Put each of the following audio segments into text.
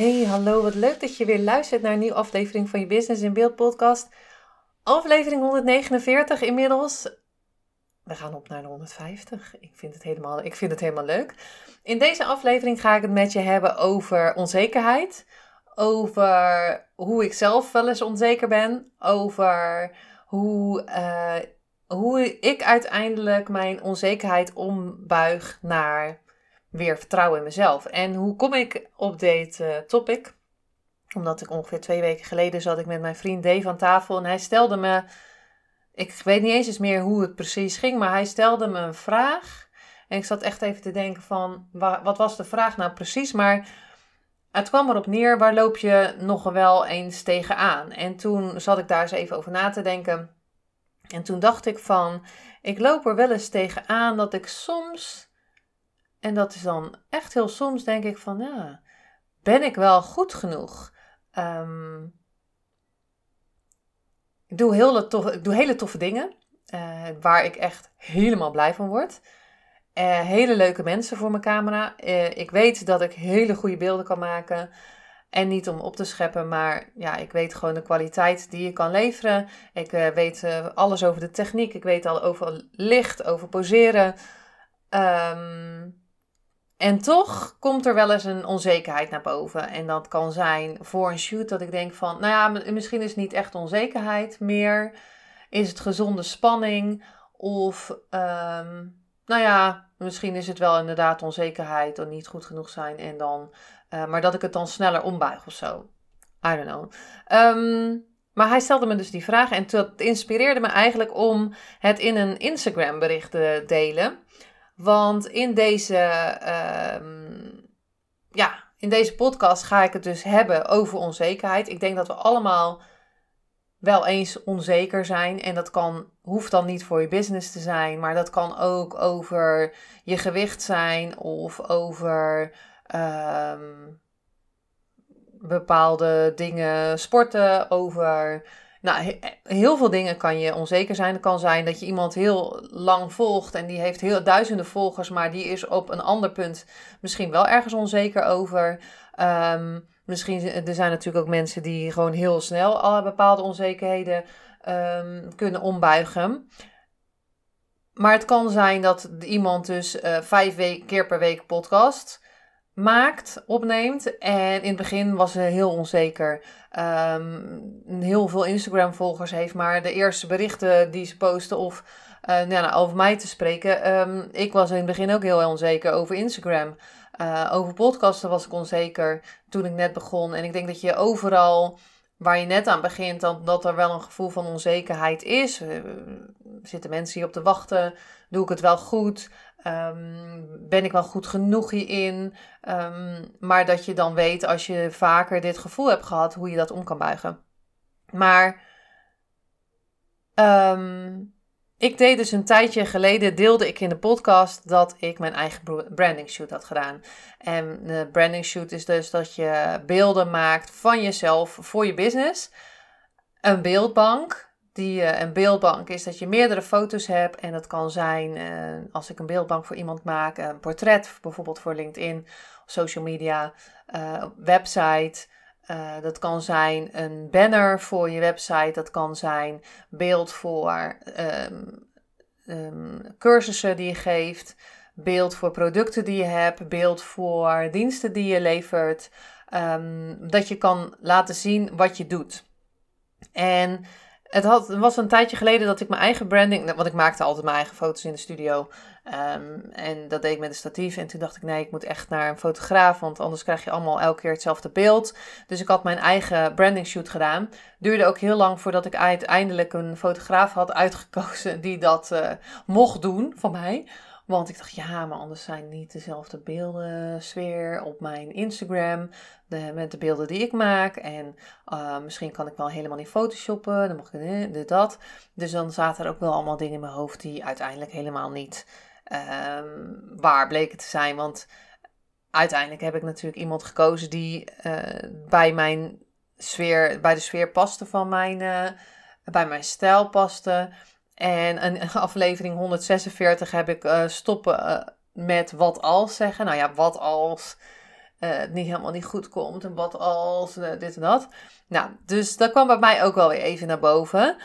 Hey, hallo, wat leuk dat je weer luistert naar een nieuwe aflevering van je Business in Beeld podcast. Aflevering 149 inmiddels. We gaan op naar de 150. Ik vind het helemaal, ik vind het helemaal leuk. In deze aflevering ga ik het met je hebben over onzekerheid. Over hoe ik zelf wel eens onzeker ben. Over hoe, uh, hoe ik uiteindelijk mijn onzekerheid ombuig naar weer vertrouwen in mezelf. En hoe kom ik op dit uh, topic? Omdat ik ongeveer twee weken geleden zat ik met mijn vriend Dave aan tafel en hij stelde me, ik weet niet eens eens meer hoe het precies ging, maar hij stelde me een vraag. En ik zat echt even te denken van, wat was de vraag nou precies? Maar het kwam erop neer, waar loop je nog wel eens tegenaan? En toen zat ik daar eens even over na te denken. En toen dacht ik van, ik loop er wel eens tegenaan dat ik soms en dat is dan echt heel soms denk ik van, ja, ben ik wel goed genoeg? Um, ik, doe hele toffe, ik doe hele toffe dingen uh, waar ik echt helemaal blij van word. Uh, hele leuke mensen voor mijn camera. Uh, ik weet dat ik hele goede beelden kan maken. En niet om op te scheppen, maar ja, ik weet gewoon de kwaliteit die je kan leveren. Ik weet alles over de techniek. Ik weet al over licht, over poseren. Um, en toch komt er wel eens een onzekerheid naar boven. En dat kan zijn voor een shoot dat ik denk van, nou ja, misschien is het niet echt onzekerheid meer. Is het gezonde spanning? Of, um, nou ja, misschien is het wel inderdaad onzekerheid of niet goed genoeg zijn. En dan, uh, maar dat ik het dan sneller ombuig of zo. I don't know. Um, maar hij stelde me dus die vraag en dat inspireerde me eigenlijk om het in een Instagram bericht te delen. Want in deze, ehm, ja, in deze podcast ga ik het dus hebben over onzekerheid. Ik denk dat we allemaal wel eens onzeker zijn. En dat kan, hoeft dan niet voor je business te zijn, maar dat kan ook over je gewicht zijn of over ehm, bepaalde dingen sporten, over nou, heel veel dingen kan je onzeker zijn. Het kan zijn dat je iemand heel lang volgt en die heeft heel duizenden volgers, maar die is op een ander punt misschien wel ergens onzeker over. Um, misschien er zijn natuurlijk ook mensen die gewoon heel snel alle bepaalde onzekerheden um, kunnen ombuigen. Maar het kan zijn dat iemand dus uh, vijf keer per week podcast maakt, opneemt. En in het begin was ze heel onzeker. Um, heel veel Instagram-volgers heeft, maar de eerste berichten die ze posten of uh, nou, over mij te spreken. Um, ik was in het begin ook heel onzeker over Instagram. Uh, over podcasten was ik onzeker toen ik net begon. En ik denk dat je overal waar je net aan begint, dat, dat er wel een gevoel van onzekerheid is. Uh, zitten mensen hier op te wachten? Doe ik het wel goed? Um, ben ik wel goed genoeg hierin? Um, maar dat je dan weet als je vaker dit gevoel hebt gehad, hoe je dat om kan buigen. Maar um, ik deed dus een tijdje geleden, deelde ik in de podcast dat ik mijn eigen branding shoot had gedaan. En de branding shoot is dus dat je beelden maakt van jezelf voor je business. Een beeldbank die uh, een beeldbank is dat je meerdere foto's hebt. En dat kan zijn, uh, als ik een beeldbank voor iemand maak, een portret bijvoorbeeld voor LinkedIn, social media, uh, website. dat kan zijn een banner voor je website. Dat kan zijn beeld voor um, um, cursussen die je geeft. Beeld voor producten die je hebt. Beeld voor diensten die je levert. Um, dat je kan laten zien wat je doet. En het, had, was een tijdje geleden dat ik mijn eigen branding. Want ik maakte altijd mijn eigen foto's in de studio. Um, en dat deed ik met een statief. En toen dacht ik, nee, ik moet echt naar een fotograaf. Want anders krijg je allemaal elke keer hetzelfde beeld. Dus ik had mijn eigen branding shoot gedaan. Duurde ook heel lang voordat ik uiteindelijk een fotograaf had uitgekozen die dat uh, mocht doen van mij. Want ik dacht, ja, maar anders zijn niet dezelfde beelden sfeer op mijn Instagram. De, met de beelden die ik maak. En uh, misschien kan ik wel helemaal niet photoshoppen. Dan mag ik dit, dat. Dus dan zaten er ook wel allemaal dingen in mijn hoofd die uiteindelijk helemaal niet um, waar bleken te zijn. Want uiteindelijk heb ik natuurlijk iemand gekozen die uh, bij mijn sfeer, bij de sfeer paste van mijn, uh, bij mijn stijl paste. En een aflevering 146 heb ik uh, stoppen met wat als zeggen. Nou ja, wat als het niet helemaal niet goed komt en wat als dit en dat. Nou, dus dat kwam bij mij ook wel weer even naar boven.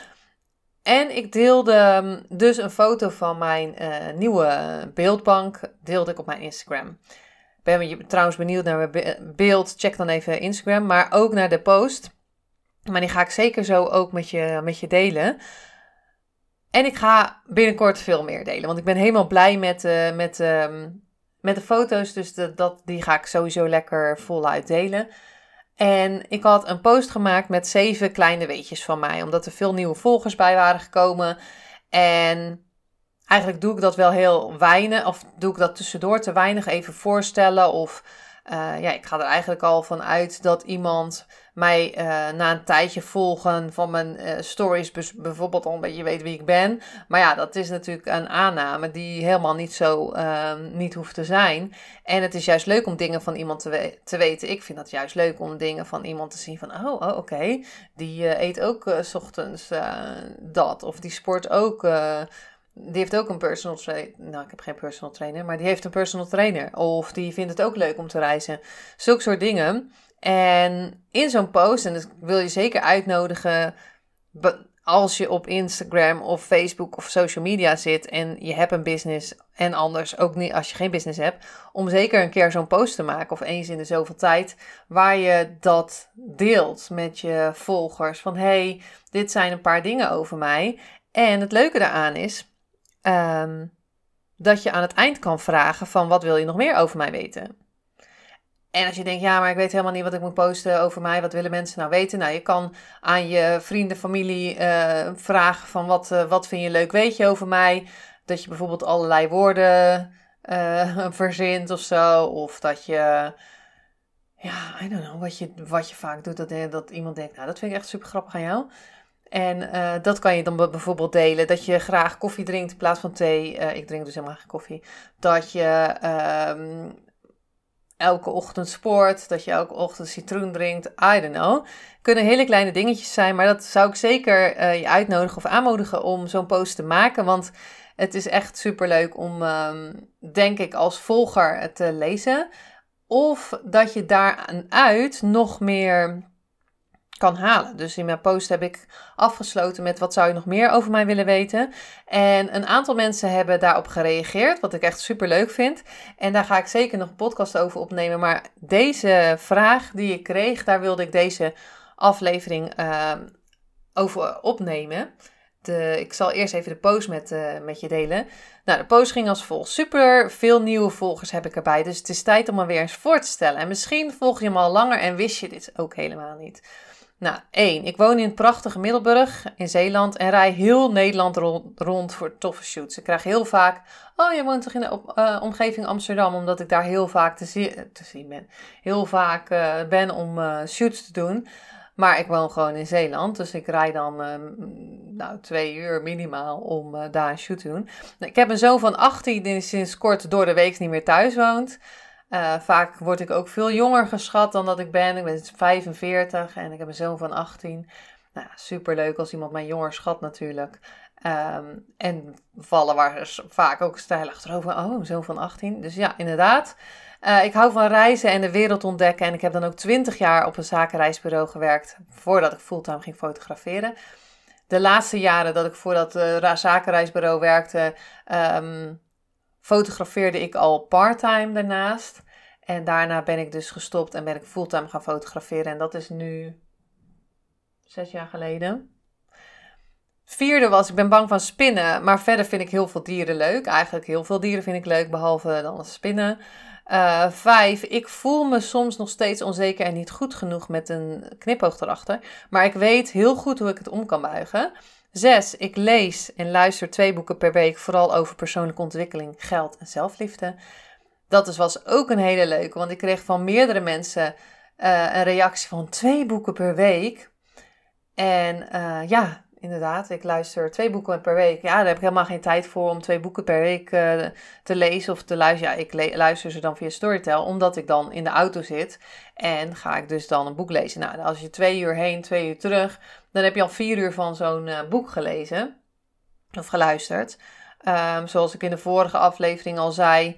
En ik deelde mm, dus een foto van mijn nieuwe beeldbank, deelde ik op mijn Instagram ben je trouwens benieuwd naar mijn beeld, check dan even Instagram, maar ook naar de post. Maar die ga ik zeker zo ook met je, met je delen. En ik ga binnenkort veel meer delen, want ik ben helemaal blij met, uh, met, uh, met de foto's. Dus dat, die ga ik sowieso lekker voluit delen. En ik had een post gemaakt met zeven kleine weetjes van mij, omdat er veel nieuwe volgers bij waren gekomen. En eigenlijk doe ik dat wel heel weinig, of doe ik dat tussendoor te weinig even voorstellen. Of uh, ja, ik ga er eigenlijk al van uit dat iemand mij uh, na een tijdje volgen van mijn uh, stories bijvoorbeeld al een beetje weet wie ik ben. Maar ja, dat is natuurlijk een aanname die helemaal niet zo ehm, niet hoeft te zijn. En het is juist leuk om dingen van iemand te, te weten. Ik vind dat juist leuk om dingen van iemand te zien van, oh, oh oké, die eet ook s ochtends dat. Of die sport ook die heeft ook een personal trainer. Nou, ik heb geen personal trainer, maar die heeft een personal trainer. Of die vindt het ook leuk om te reizen. Zulke soort dingen. En in zo'n post, en dat wil je zeker uitnodigen. Als je op Instagram of Facebook of social media zit en je hebt een business en anders ook niet als je geen business hebt, om zeker een keer zo'n post te maken of eens in de zoveel tijd waar je dat deelt met je volgers van hey, dit zijn een paar dingen over mij. En het leuke daaraan is, um, dat je aan het eind kan vragen van wat wil je nog meer over mij weten? En als je denkt, ja, maar ik weet helemaal niet wat ik moet posten over mij, wat willen mensen nou weten? Nou, je kan aan je vrienden, familie uh, vragen van wat, uh, wat vind je leuk weet je over mij? Dat je bijvoorbeeld allerlei woorden uh, verzint of zo. Of dat je, ja, I don't know, wat je, wat je vaak doet, dat, dat iemand denkt, nou, dat vind ik echt super grappig aan jou. En uh, dat kan je dan bijvoorbeeld delen. Dat je graag koffie drinkt in plaats van thee. Uh, ik drink dus helemaal geen koffie. Dat je um, elke ochtend sport. Dat je elke ochtend citroen drinkt. I don't know. Kunnen hele kleine dingetjes zijn. Maar dat zou ik zeker uh, je uitnodigen of aanmoedigen om zo'n post te maken. Want het is echt super leuk om, um, denk ik, als volger te lezen. Of dat je daaruit nog meer kan halen. Dus in mijn post heb ik afgesloten met wat zou je nog meer over mij willen weten. En een aantal mensen hebben daarop gereageerd, wat ik echt super leuk vind. En daar ga ik zeker nog een podcast over opnemen. Maar deze vraag die ik kreeg, daar wilde ik deze aflevering uh, over opnemen. De, ik zal eerst even de post met, uh, met je delen. Nou, de post ging als volgt. Super veel nieuwe volgers heb ik erbij. Dus het is tijd om me weer eens voor te stellen. En misschien volg je hem al langer en wist je dit ook helemaal niet. Nou, één. Ik woon in het prachtige Middelburg in Zeeland en rij heel Nederland rond, voor toffe shoots. Ik krijg heel vaak, oh je woont toch in de uh, omgeving Amsterdam, omdat ik daar heel vaak te, te zien ben. Heel vaak uh, ben om shoots te doen. Maar ik woon gewoon in Zeeland, dus ik rij dan nou, twee uur minimaal om daar een shoot te doen. Ik heb een zoon van 18 die sinds kort door de week niet meer thuis woont. Uh, vaak word ik ook veel jonger geschat dan dat ik ben. Ik ben 45 en ik heb een zoon van 18. Nou, super leuk als iemand mij jonger schat natuurlijk. Um, en vallen waar vaak ook stijl achterover. Oh, een zoon van 18. Dus ja, inderdaad. Uh, ik hou van reizen en de wereld ontdekken. En ik heb dan ook 20 jaar op een zakenreisbureau gewerkt voordat ik fulltime ging fotograferen. De laatste jaren dat ik voor dat uh, zakenreisbureau werkte, um, fotografeerde ik al parttime daarnaast. En daarna ben ik dus gestopt en ben ik fulltime gaan fotograferen. En dat is nu zes jaar geleden. Vierde was, ik ben bang van spinnen. Maar verder vind ik heel veel dieren leuk. Eigenlijk heel veel dieren vind ik leuk, behalve dan spinnen. Uh, vijf, ik voel me soms nog steeds onzeker en niet goed genoeg met een knipoog erachter. Maar ik weet heel goed hoe ik het om kan buigen. Zes, ik lees en luister twee boeken per week, vooral over persoonlijke ontwikkeling, geld en zelfliefde. Dat was ook een hele leuke, want ik kreeg van meerdere mensen uh, een reactie van twee boeken per week. En uh, ja, inderdaad, ik luister twee boeken per week. Ja, daar heb ik helemaal geen tijd voor om twee boeken per week uh, te lezen of te luisteren. Ja, ik luister ze dan via Storytel, omdat ik dan in de auto zit. En ga ik dus dan een boek lezen. Nou, als je twee uur heen, twee uur terug, dan heb je al vier uur van zo'n uh, boek gelezen. Of geluisterd. Um, zoals ik in de vorige aflevering al zei,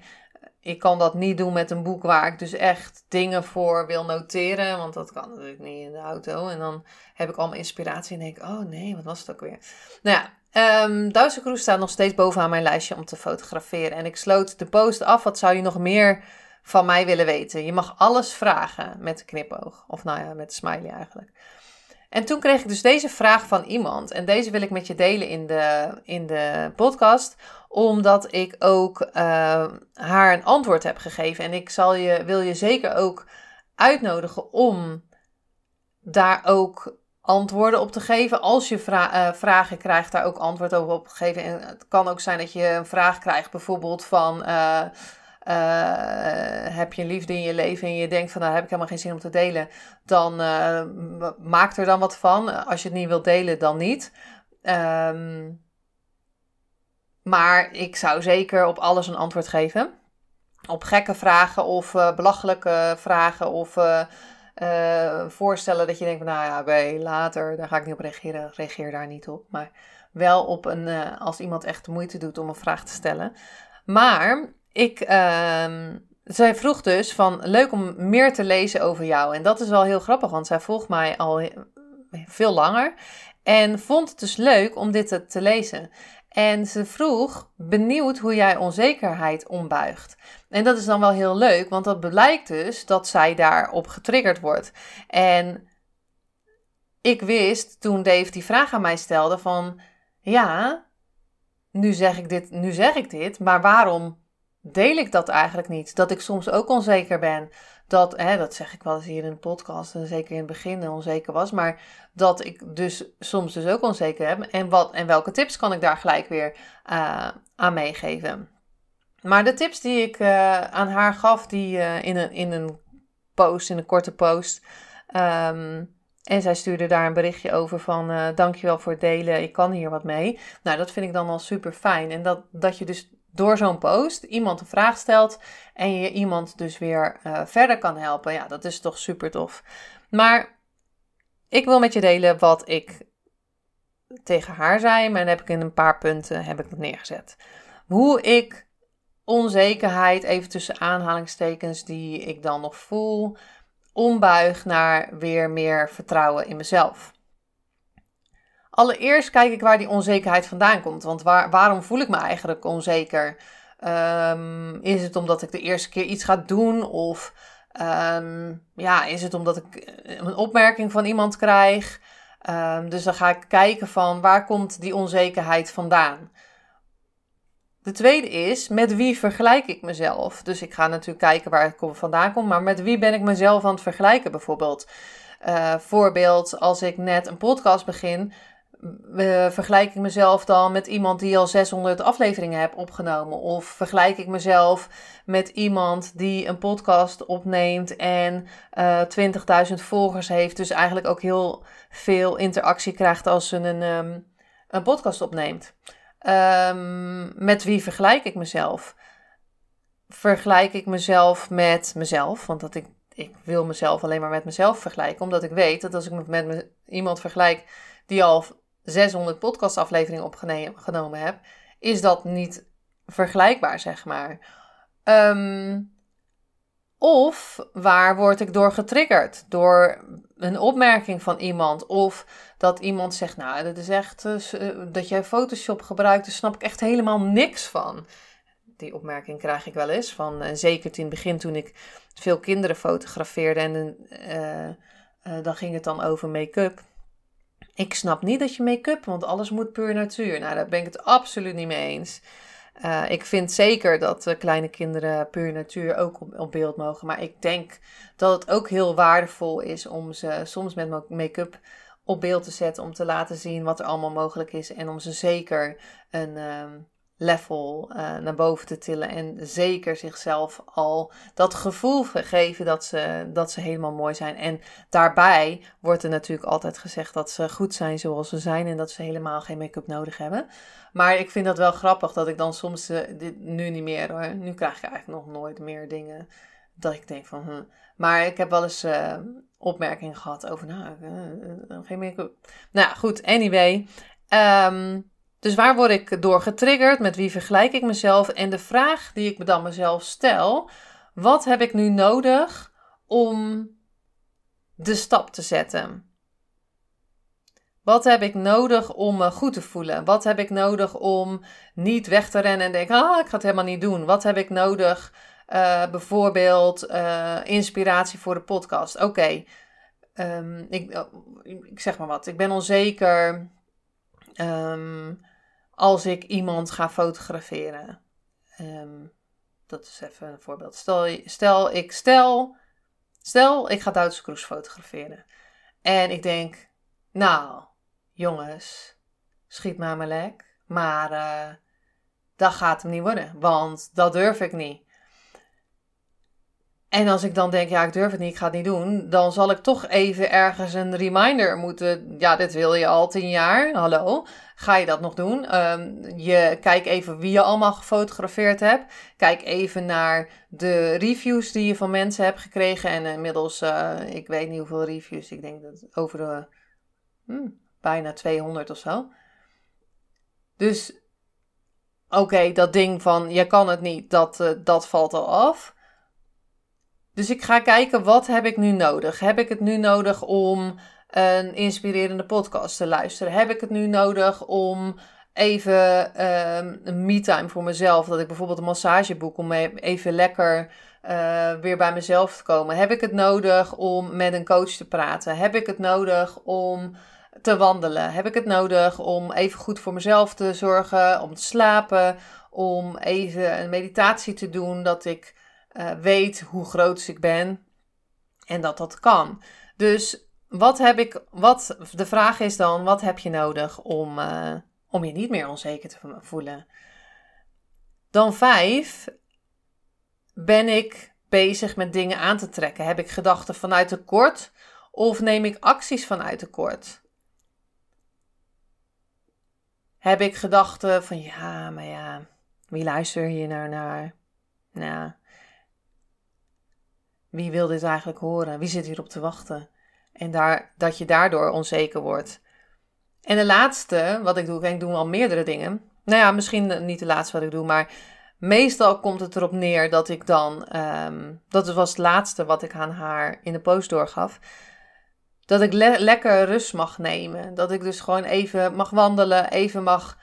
ik kan dat niet doen met een boek waar ik dus echt dingen voor wil noteren. Want dat kan natuurlijk niet in de auto. En dan heb ik allemaal inspiratie en denk oh nee, wat was het ook weer? Nou ja, um, Duitse staat nog steeds bovenaan mijn lijstje om te fotograferen. En ik sloot de post af. Wat zou je nog meer van mij willen weten? Je mag alles vragen met de knipoog. Of nou ja, met de smiley eigenlijk. En toen kreeg ik dus deze vraag van iemand. En deze wil ik met je delen in de, in de podcast. Omdat ik ook uh, haar een antwoord heb gegeven. En ik zal je, wil je zeker ook uitnodigen om daar ook antwoorden op te geven. Als je uh, vragen krijgt, daar ook antwoord over op te geven. En het kan ook zijn dat je een vraag krijgt, bijvoorbeeld van. Uh, heb je liefde in je leven en je denkt van nou heb ik helemaal geen zin om te delen, dan maak er dan wat van. Als je het niet wilt delen, dan niet. Um, maar ik zou zeker op alles een antwoord geven. Op gekke vragen of uh, belachelijke vragen of voorstellen dat je denkt van nou ja, later, daar ga ik niet op reageren. Reageer daar niet op. Maar wel op een, als iemand echt de moeite doet om een vraag te stellen. Maar ik, uh, zij vroeg dus van leuk om meer te lezen over jou. En dat is wel heel grappig, want zij volgt mij al veel langer. En vond het dus leuk om dit te lezen. En ze vroeg, benieuwd hoe jij onzekerheid ombuigt. En dat is dan wel heel leuk, want dat blijkt dus dat zij daarop getriggerd wordt. En ik wist toen Dave die vraag aan mij stelde van, ja, nu zeg ik dit, nu zeg ik dit, maar waarom deel ik dat eigenlijk niet. Dat ik soms ook onzeker ben. Dat, hè, dat zeg ik wel eens hier in de podcast, en zeker in het begin onzeker was. Maar dat ik dus soms dus ook onzeker heb. En, wat, en welke tips kan ik daar gelijk weer uh, aan meegeven? Maar de tips die ik uh, aan haar gaf, die uh, in, een, in een post, in een korte post. Um, en zij stuurde daar een berichtje over van uh, dankjewel voor het delen, ik kan hier wat mee. Nou, dat vind ik dan al super fijn. En dat, dat je dus door zo'n post iemand een vraag stelt en je iemand dus weer uh, verder kan helpen. Ja, dat is toch super tof. Maar ik wil met je delen wat ik tegen haar zei, maar heb ik in een paar punten heb ik het neergezet. Hoe ik onzekerheid, even tussen aanhalingstekens, die ik dan nog voel, ombuig naar weer meer vertrouwen in mezelf. Allereerst kijk ik waar die onzekerheid vandaan komt. Want waar, waarom voel ik me eigenlijk onzeker? Um, is het omdat ik de eerste keer iets ga doen? Of um, ja, is het omdat ik een opmerking van iemand krijg? Um, dus dan ga ik kijken van waar komt die onzekerheid vandaan? De tweede is, met wie vergelijk ik mezelf? Dus ik ga natuurlijk kijken waar het vandaan komt, maar met wie ben ik mezelf aan het vergelijken bijvoorbeeld? Uh, voorbeeld, als ik net een podcast begin, vergelijk ik mezelf dan met iemand die al 600 afleveringen heeft opgenomen? Of vergelijk ik mezelf met iemand die een podcast opneemt en uh, eh, 20.000 volgers heeft, dus eigenlijk ook heel veel interactie krijgt als ze een, um, een podcast opneemt? Um, met wie vergelijk ik mezelf? Vergelijk ik mezelf met mezelf? Want dat ik, ik wil mezelf alleen maar met mezelf vergelijken, omdat ik weet dat als ik me met me, iemand vergelijk die al 600 podcastafleveringen opgenomen heb, is dat niet vergelijkbaar, zeg maar. Um, of waar word ik door getriggerd? Door een opmerking van iemand. Of dat iemand zegt, nou, dat is echt uh, dat jij Photoshop gebruikt, daar snap ik echt helemaal niks van. Die opmerking krijg ik wel eens. Van, en zeker in het begin toen ik veel kinderen fotografeerde. En dan ging het dan over make-up. Ik snap niet dat je make-up, want alles moet puur natuur. Nou, daar ben ik het absoluut niet mee eens. Uh, ik vind zeker dat uh, kleine kinderen puur natuur ook op, op, beeld mogen. Maar ik denk dat het ook heel waardevol is om ze soms met make-up op beeld te zetten om te laten zien wat er allemaal mogelijk is en om ze zeker een ehm, level uh, naar boven te tillen en zeker zichzelf al dat gevoel geven dat ze, dat ze helemaal mooi zijn. En daarbij wordt er natuurlijk altijd gezegd dat ze goed zijn zoals ze zijn en dat ze helemaal geen make-up nodig hebben. Maar ik vind dat wel grappig dat ik dan soms, uh, dit, nu niet meer hoor, nu krijg ik eigenlijk nog nooit meer dingen dat ik denk van, hm. maar ik heb wel eens uh, opmerkingen gehad over, nou, geen make-up. Nou goed, anyway. Um, dus waar word ik door getriggerd? Met wie vergelijk ik mezelf? En de vraag die ik me dan mezelf stel: wat heb ik nu nodig om de stap te zetten? Wat heb ik nodig om me goed te voelen? Wat heb ik nodig om niet weg te rennen en denken: ah, ik ga het helemaal niet doen? Wat heb ik nodig? Uh, bijvoorbeeld uh, inspiratie voor de podcast. Oké, um, ik, oh, ik zeg maar wat. Ik ben onzeker. Um, als ik iemand ga fotograferen. Um, dat is even een voorbeeld. Stel, stel ik stel, stel ik ga Duitse Kroes fotograferen. En ik denk, nou, jongens, schiet maar maar lek. Maar uh, dat gaat hem niet worden, want dat durf ik niet. En als ik dan denk, ja, ik durf het niet, ik ga het niet doen, dan zal ik toch even ergens een reminder moeten. Ja, dit wil je al tien jaar. Hallo, ga je dat nog doen? Um, je kijk even wie je allemaal gefotografeerd hebt. Kijk even naar de reviews die je van mensen hebt gekregen. En inmiddels, uh, ik weet niet hoeveel reviews, ik denk dat over de hmm, bijna 200 of zo. Dus oké, dat ding van je kan het niet, dat, uh, dat valt al af. Dus ik ga kijken, wat heb ik nu nodig? Heb ik het nu nodig om een inspirerende podcast te luisteren? Heb ik het nu nodig om even um, een me-time voor mezelf? Dat ik bijvoorbeeld een massage boek om even lekker uh, weer bij mezelf te komen. Heb ik het nodig om met een coach te praten? Heb ik het nodig om te wandelen? Heb ik het nodig om even goed voor mezelf te zorgen, om te slapen, om even een meditatie te doen, dat ik uh, weet hoe groot ik ben en dat dat kan. Dus wat heb ik, wat, de vraag is dan, wat heb je nodig om, uh, om je niet meer onzeker te voelen? Dan vijf, ben ik bezig met dingen aan te trekken? Heb ik gedachten vanuit tekort of neem ik acties vanuit tekort? Heb ik gedachten van ja, maar ja, wie luistert hier nou naar? Nou, wie wil dit eigenlijk horen? Wie zit hierop te wachten? En daar, dat je daardoor onzeker wordt. En de laatste, wat ik doe, ik doe al meerdere dingen. Nou ja, misschien niet de laatste wat ik doe, maar meestal komt het erop neer dat ik dan, um, dat was het laatste wat ik aan haar in de post doorgaf, dat ik lekker rust mag nemen. Dat ik dus gewoon even mag wandelen, even mag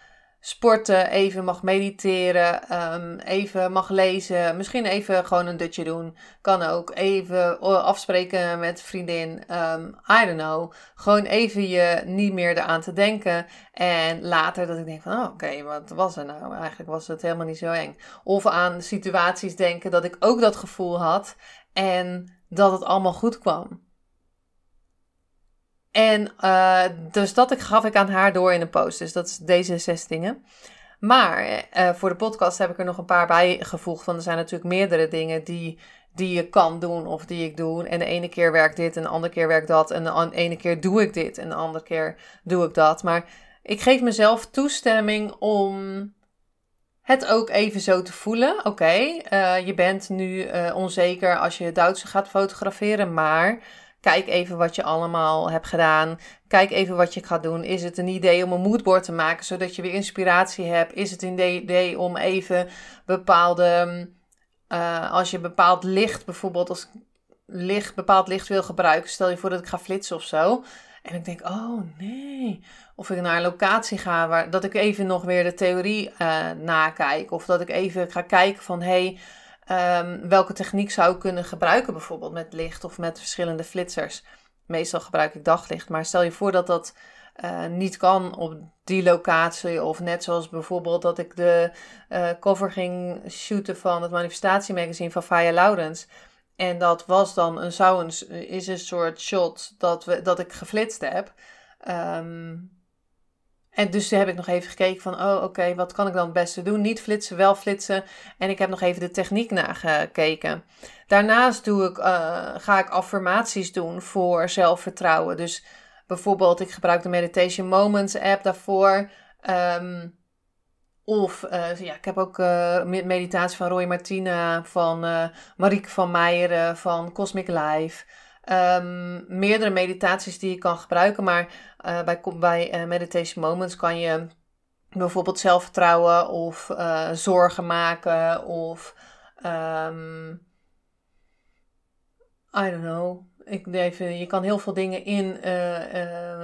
sporten, even mag mediteren, um, even mag lezen, misschien even gewoon een dutje doen. Kan ook even afspreken met vriendin. Um, I don't know. Gewoon even je niet meer eraan te denken. En later dat ik denk van, oh, oké, wat was er nou? Eigenlijk was het helemaal niet zo eng. Of aan situaties denken dat ik ook dat gevoel had en dat het allemaal goed kwam. En uh, dus dat gaf ik aan haar door in een post. Dus dat is deze zes dingen. Maar uh, voor de podcast heb ik er nog een paar bijgevoegd. Want er zijn natuurlijk meerdere dingen die, die je kan doen of die ik doe. En de ene keer werkt dit en de andere keer werkt dat. En de ene keer doe ik dit en de andere keer doe ik dat. Maar ik geef mezelf toestemming om het ook even zo te voelen. Oké, uh, je bent nu onzeker als je Duitse gaat fotograferen, maar Kijk even wat je allemaal hebt gedaan. Kijk even wat je gaat doen. Is het een idee om een moodboard te maken zodat je weer inspiratie hebt? Is het een idee om even bepaalde. Uh, als je bepaald licht, bijvoorbeeld als licht, bepaald licht wil gebruiken. Stel je voor dat ik ga flitsen of zo. En ik denk, oh nee. Of ik naar een locatie ga, waar, dat ik even nog weer de theorie uh, nakijk. Of dat ik even ga kijken van, hé, hey, Um, welke techniek zou ik kunnen gebruiken, bijvoorbeeld met licht of met verschillende flitsers? Meestal gebruik ik daglicht, maar stel je voor dat dat uh, niet kan op die locatie. Of net zoals bijvoorbeeld dat ik de uh, cover ging shooten van het manifestatiemagazine van Faya Laurens. En dat was dan een, zou een, is een soort shot dat, we, dat ik geflitst heb. Ehm, en dus heb ik nog even gekeken van, oh oké, wat kan ik dan het beste doen? Niet flitsen, wel flitsen. En ik heb nog even de techniek nagekeken. Daarnaast doe ik, uh, ga ik affirmaties doen voor zelfvertrouwen. Dus bijvoorbeeld, ik gebruik de Meditation Moments app daarvoor. Um, of uh, ja, ik heb ook uh, meditatie van Roy Martina, van Marieke van Meijeren, van Cosmic Life. Um, meerdere meditaties die je kan gebruiken, maar bij, bij Meditation Moments kan je bijvoorbeeld zelfvertrouwen of zorgen maken of um, I don't know. Ik even, je kan heel veel dingen in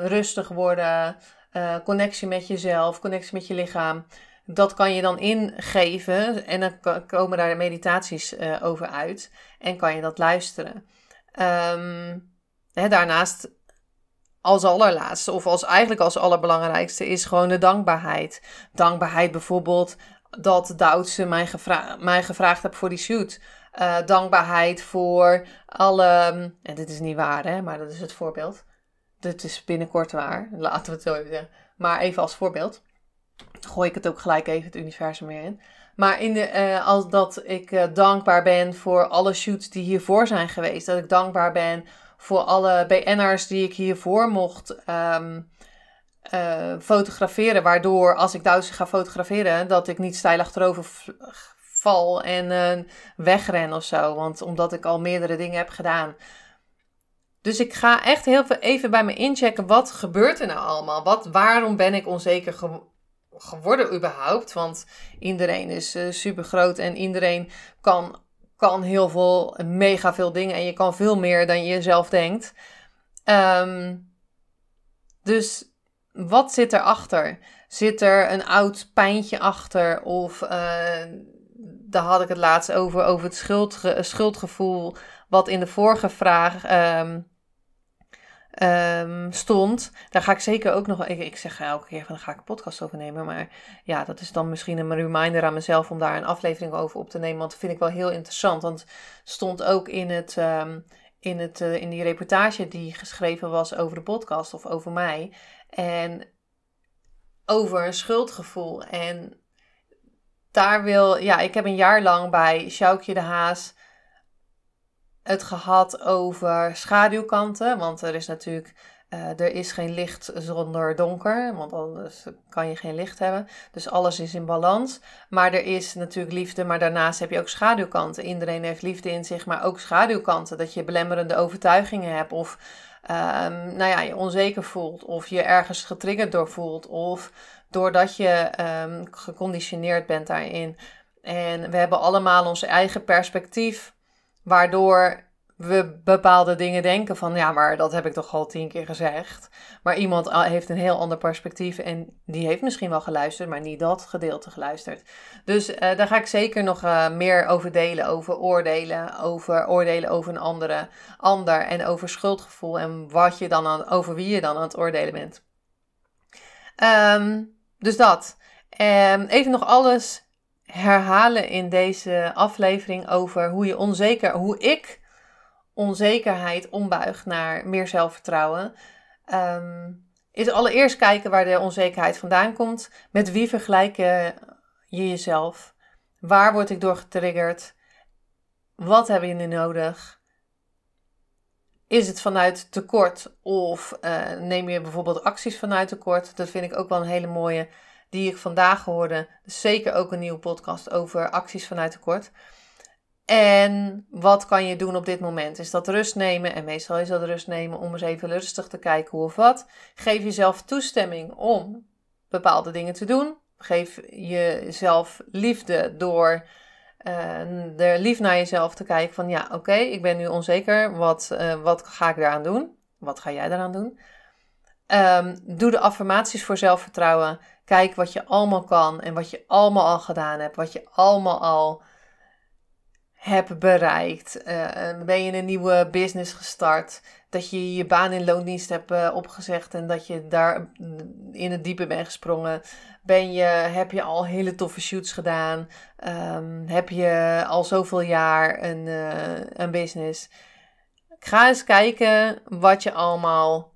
rustig worden, connectie met jezelf, connectie met je lichaam dat kan je dan ingeven en dan komen daar meditaties over uit en kan je dat luisteren. Um, hè, daarnaast, als allerlaatste of als eigenlijk als allerbelangrijkste is gewoon de dankbaarheid. Dankbaarheid bijvoorbeeld dat Doutse mij, gevra mij gevraagd heeft voor die shoot. Uh, dankbaarheid voor alle, en dit is niet waar hè, maar dat is het voorbeeld. Dit is binnenkort waar, laten we het zo even zeggen. Maar even als voorbeeld gooi ik het ook gelijk even het universum weer in. Maar in de, uh, als dat ik uh, dankbaar ben voor alle shoots die hiervoor zijn geweest. Dat ik dankbaar ben voor alle BN'ers die ik hiervoor mocht um, uh, fotograferen. Waardoor als ik Duits ga fotograferen, dat ik niet stijl achterover val en wegren of zo. Want omdat ik al meerdere dingen heb gedaan. Dus ik ga echt heel veel even bij me inchecken. Wat gebeurt er nou allemaal? Wat, waarom ben ik onzeker geworden? Geworden überhaupt. Want iedereen is uh, super groot en iedereen kan, kan heel veel, mega veel dingen. En je kan veel meer dan je zelf denkt. Um, dus wat zit erachter? Zit er een oud pijntje achter? Of uh, daar had ik het laatst over, over het schuldgevoel. Wat in de vorige vraag um, um, stond. Daar ga ik zeker ook nog. Ik, ik zeg elke keer van ga ik een podcast over nemen. Maar ja, dat is dan misschien een reminder aan mezelf om daar een aflevering over op te nemen. Want dat vind ik wel heel interessant. Want stond ook in het. Um, in, het, uh, in die reportage die geschreven was over de podcast of over mij. En over een schuldgevoel. En daar wil, ja, ik heb een jaar lang bij Sjoukje de Haas het gehad over schaduwkanten. Want er is natuurlijk, uh, er is geen licht zonder donker. Want anders kan je geen licht hebben. Dus alles is in balans. Maar er is natuurlijk liefde, maar daarnaast heb je ook schaduwkanten. Iedereen heeft liefde in zich, maar ook schaduwkanten. Dat je belemmerende overtuigingen hebt of... Um, nou ja, je onzeker voelt of je ergens getriggerd door voelt of doordat je um, geconditioneerd bent daarin. En we hebben allemaal ons eigen perspectief Waardoor we bepaalde dingen denken van ja, maar dat heb ik toch al tien keer gezegd. Maar iemand heeft een heel ander perspectief en die heeft misschien wel geluisterd, maar niet dat gedeelte geluisterd. Dus uh, daar ga ik zeker nog uh, meer over delen, over oordelen, over oordelen over een andere, ander en over schuldgevoel en wat je dan aan, over wie je dan aan het oordelen bent. Um, dus dat. Um, even nog alles herhalen in deze aflevering over hoe je onzeker, hoe ik onzekerheid ombuig naar meer zelfvertrouwen. Um, is allereerst kijken waar de onzekerheid vandaan komt. Met wie vergelijk je jezelf? Waar word ik door getriggerd? Wat heb je nu nodig? Is het vanuit tekort of uh, neem je bijvoorbeeld acties vanuit tekort? Dat vind ik ook wel een hele mooie die ik vandaag hoorde. Dus zeker ook een nieuwe podcast over acties vanuit tekort. En wat kan je doen op dit moment? Is dat rust nemen? En meestal is dat rust nemen om eens even rustig te kijken hoe of wat. Geef jezelf toestemming om bepaalde dingen te doen. Geef jezelf liefde door uh, er lief naar jezelf te kijken van ja, oké, ik ben nu onzeker. Wat, uh, wat ga ik daaraan doen? Wat ga jij daaraan doen? Um, doe de affirmaties voor zelfvertrouwen. Kijk wat je allemaal kan en wat je allemaal al gedaan hebt. Wat je allemaal al hebt bereikt. Uh, ben je een nieuwe business gestart? Dat je je baan in loondienst hebt uh, opgezegd en dat je daar in het diepe bent gesprongen. Ben je, heb je al hele toffe shoots gedaan? Um, heb je al zoveel jaar een, uh, een business? Ga eens kijken wat je allemaal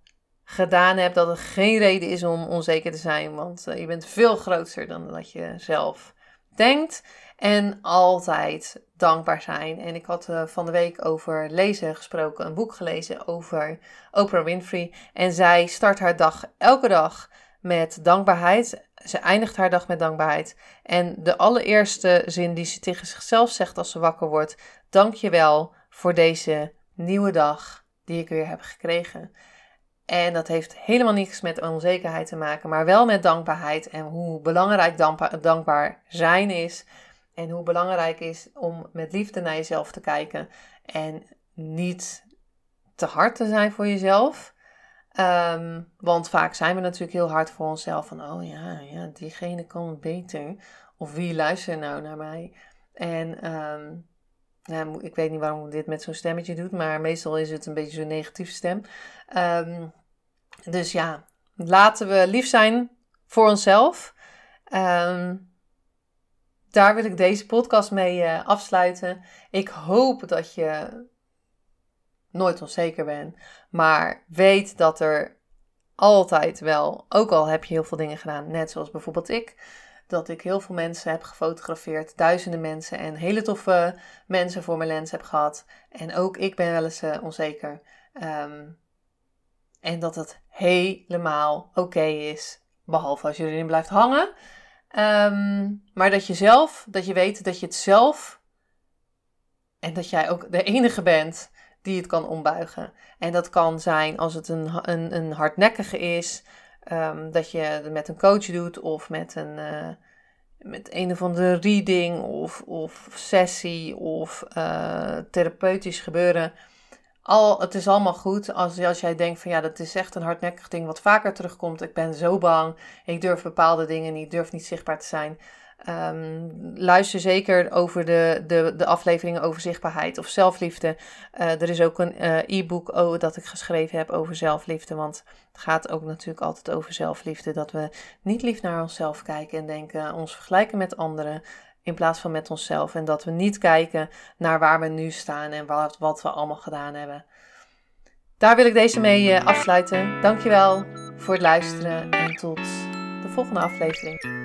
gedaan hebt, dat er geen reden is om onzeker te zijn. Want eh, je bent veel groter dan dat je zelf denkt. En altijd dankbaar zijn. En ik had uh, van de week over lezen gesproken, een boek gelezen over Oprah Winfrey. En zij start haar dag elke dag met dankbaarheid. Ze eindigt haar dag met dankbaarheid. En de allereerste zin die ze tegen zichzelf zegt als ze wakker wordt: Dank je wel voor deze nieuwe dag die ik weer heb gekregen. En dat heeft helemaal niets met onzekerheid te maken, maar wel met dankbaarheid en hoe belangrijk dankbaar zijn is. En hoe belangrijk is om met liefde naar jezelf te kijken en niet te hard te zijn voor jezelf. Ehm, want vaak zijn we natuurlijk heel hard voor onszelf. Van, oh ja, ja diegene kan beter. Of wie luistert nou naar mij? En um, ik weet niet waarom dit met zo'n stemmetje doet. Maar meestal is het een beetje zo'n negatieve stem. Um, dus ja, laten we lief zijn voor onszelf. daar wil ik deze podcast mee uh, afsluiten. Ik hoop dat je nooit onzeker ben. Maar weet dat er altijd wel, ook al heb je heel veel dingen gedaan, net zoals bijvoorbeeld ik, dat ik heel veel mensen heb gefotografeerd, duizenden mensen en hele toffe mensen voor mijn lens heb gehad. En ook ik ben wel eens uh, onzeker. Um, en dat het helemaal oké is, behalve als je erin blijft hangen. Um, maar dat je zelf, dat je weet dat je het zelf en dat jij ook de enige bent die het kan ombuigen. En dat kan zijn als het een, een, een hardnekkige is, um, dat je het met een coach doet of met een, uh, met een of andere reading of, of sessie of uh, therapeutisch gebeuren. Al, het is allemaal goed als, als jij denkt van ja, dat is echt een hardnekkig ding wat vaker terugkomt. Ik ben zo bang, ik durf bepaalde dingen niet, durf niet zichtbaar te zijn. Um, luister zeker over de, de, de afleveringen over zichtbaarheid of zelfliefde. Uh, er is ook een uh, e-book oh, dat ik geschreven heb over zelfliefde. Want het gaat ook natuurlijk altijd over zelfliefde. Dat we niet lief naar onszelf kijken en denken, ons vergelijken met anderen. In plaats van met onszelf. En dat we niet kijken naar waar we nu staan en wat, wat we allemaal gedaan hebben. Daar wil ik deze mee afsluiten. Dankjewel voor het luisteren en tot de volgende aflevering.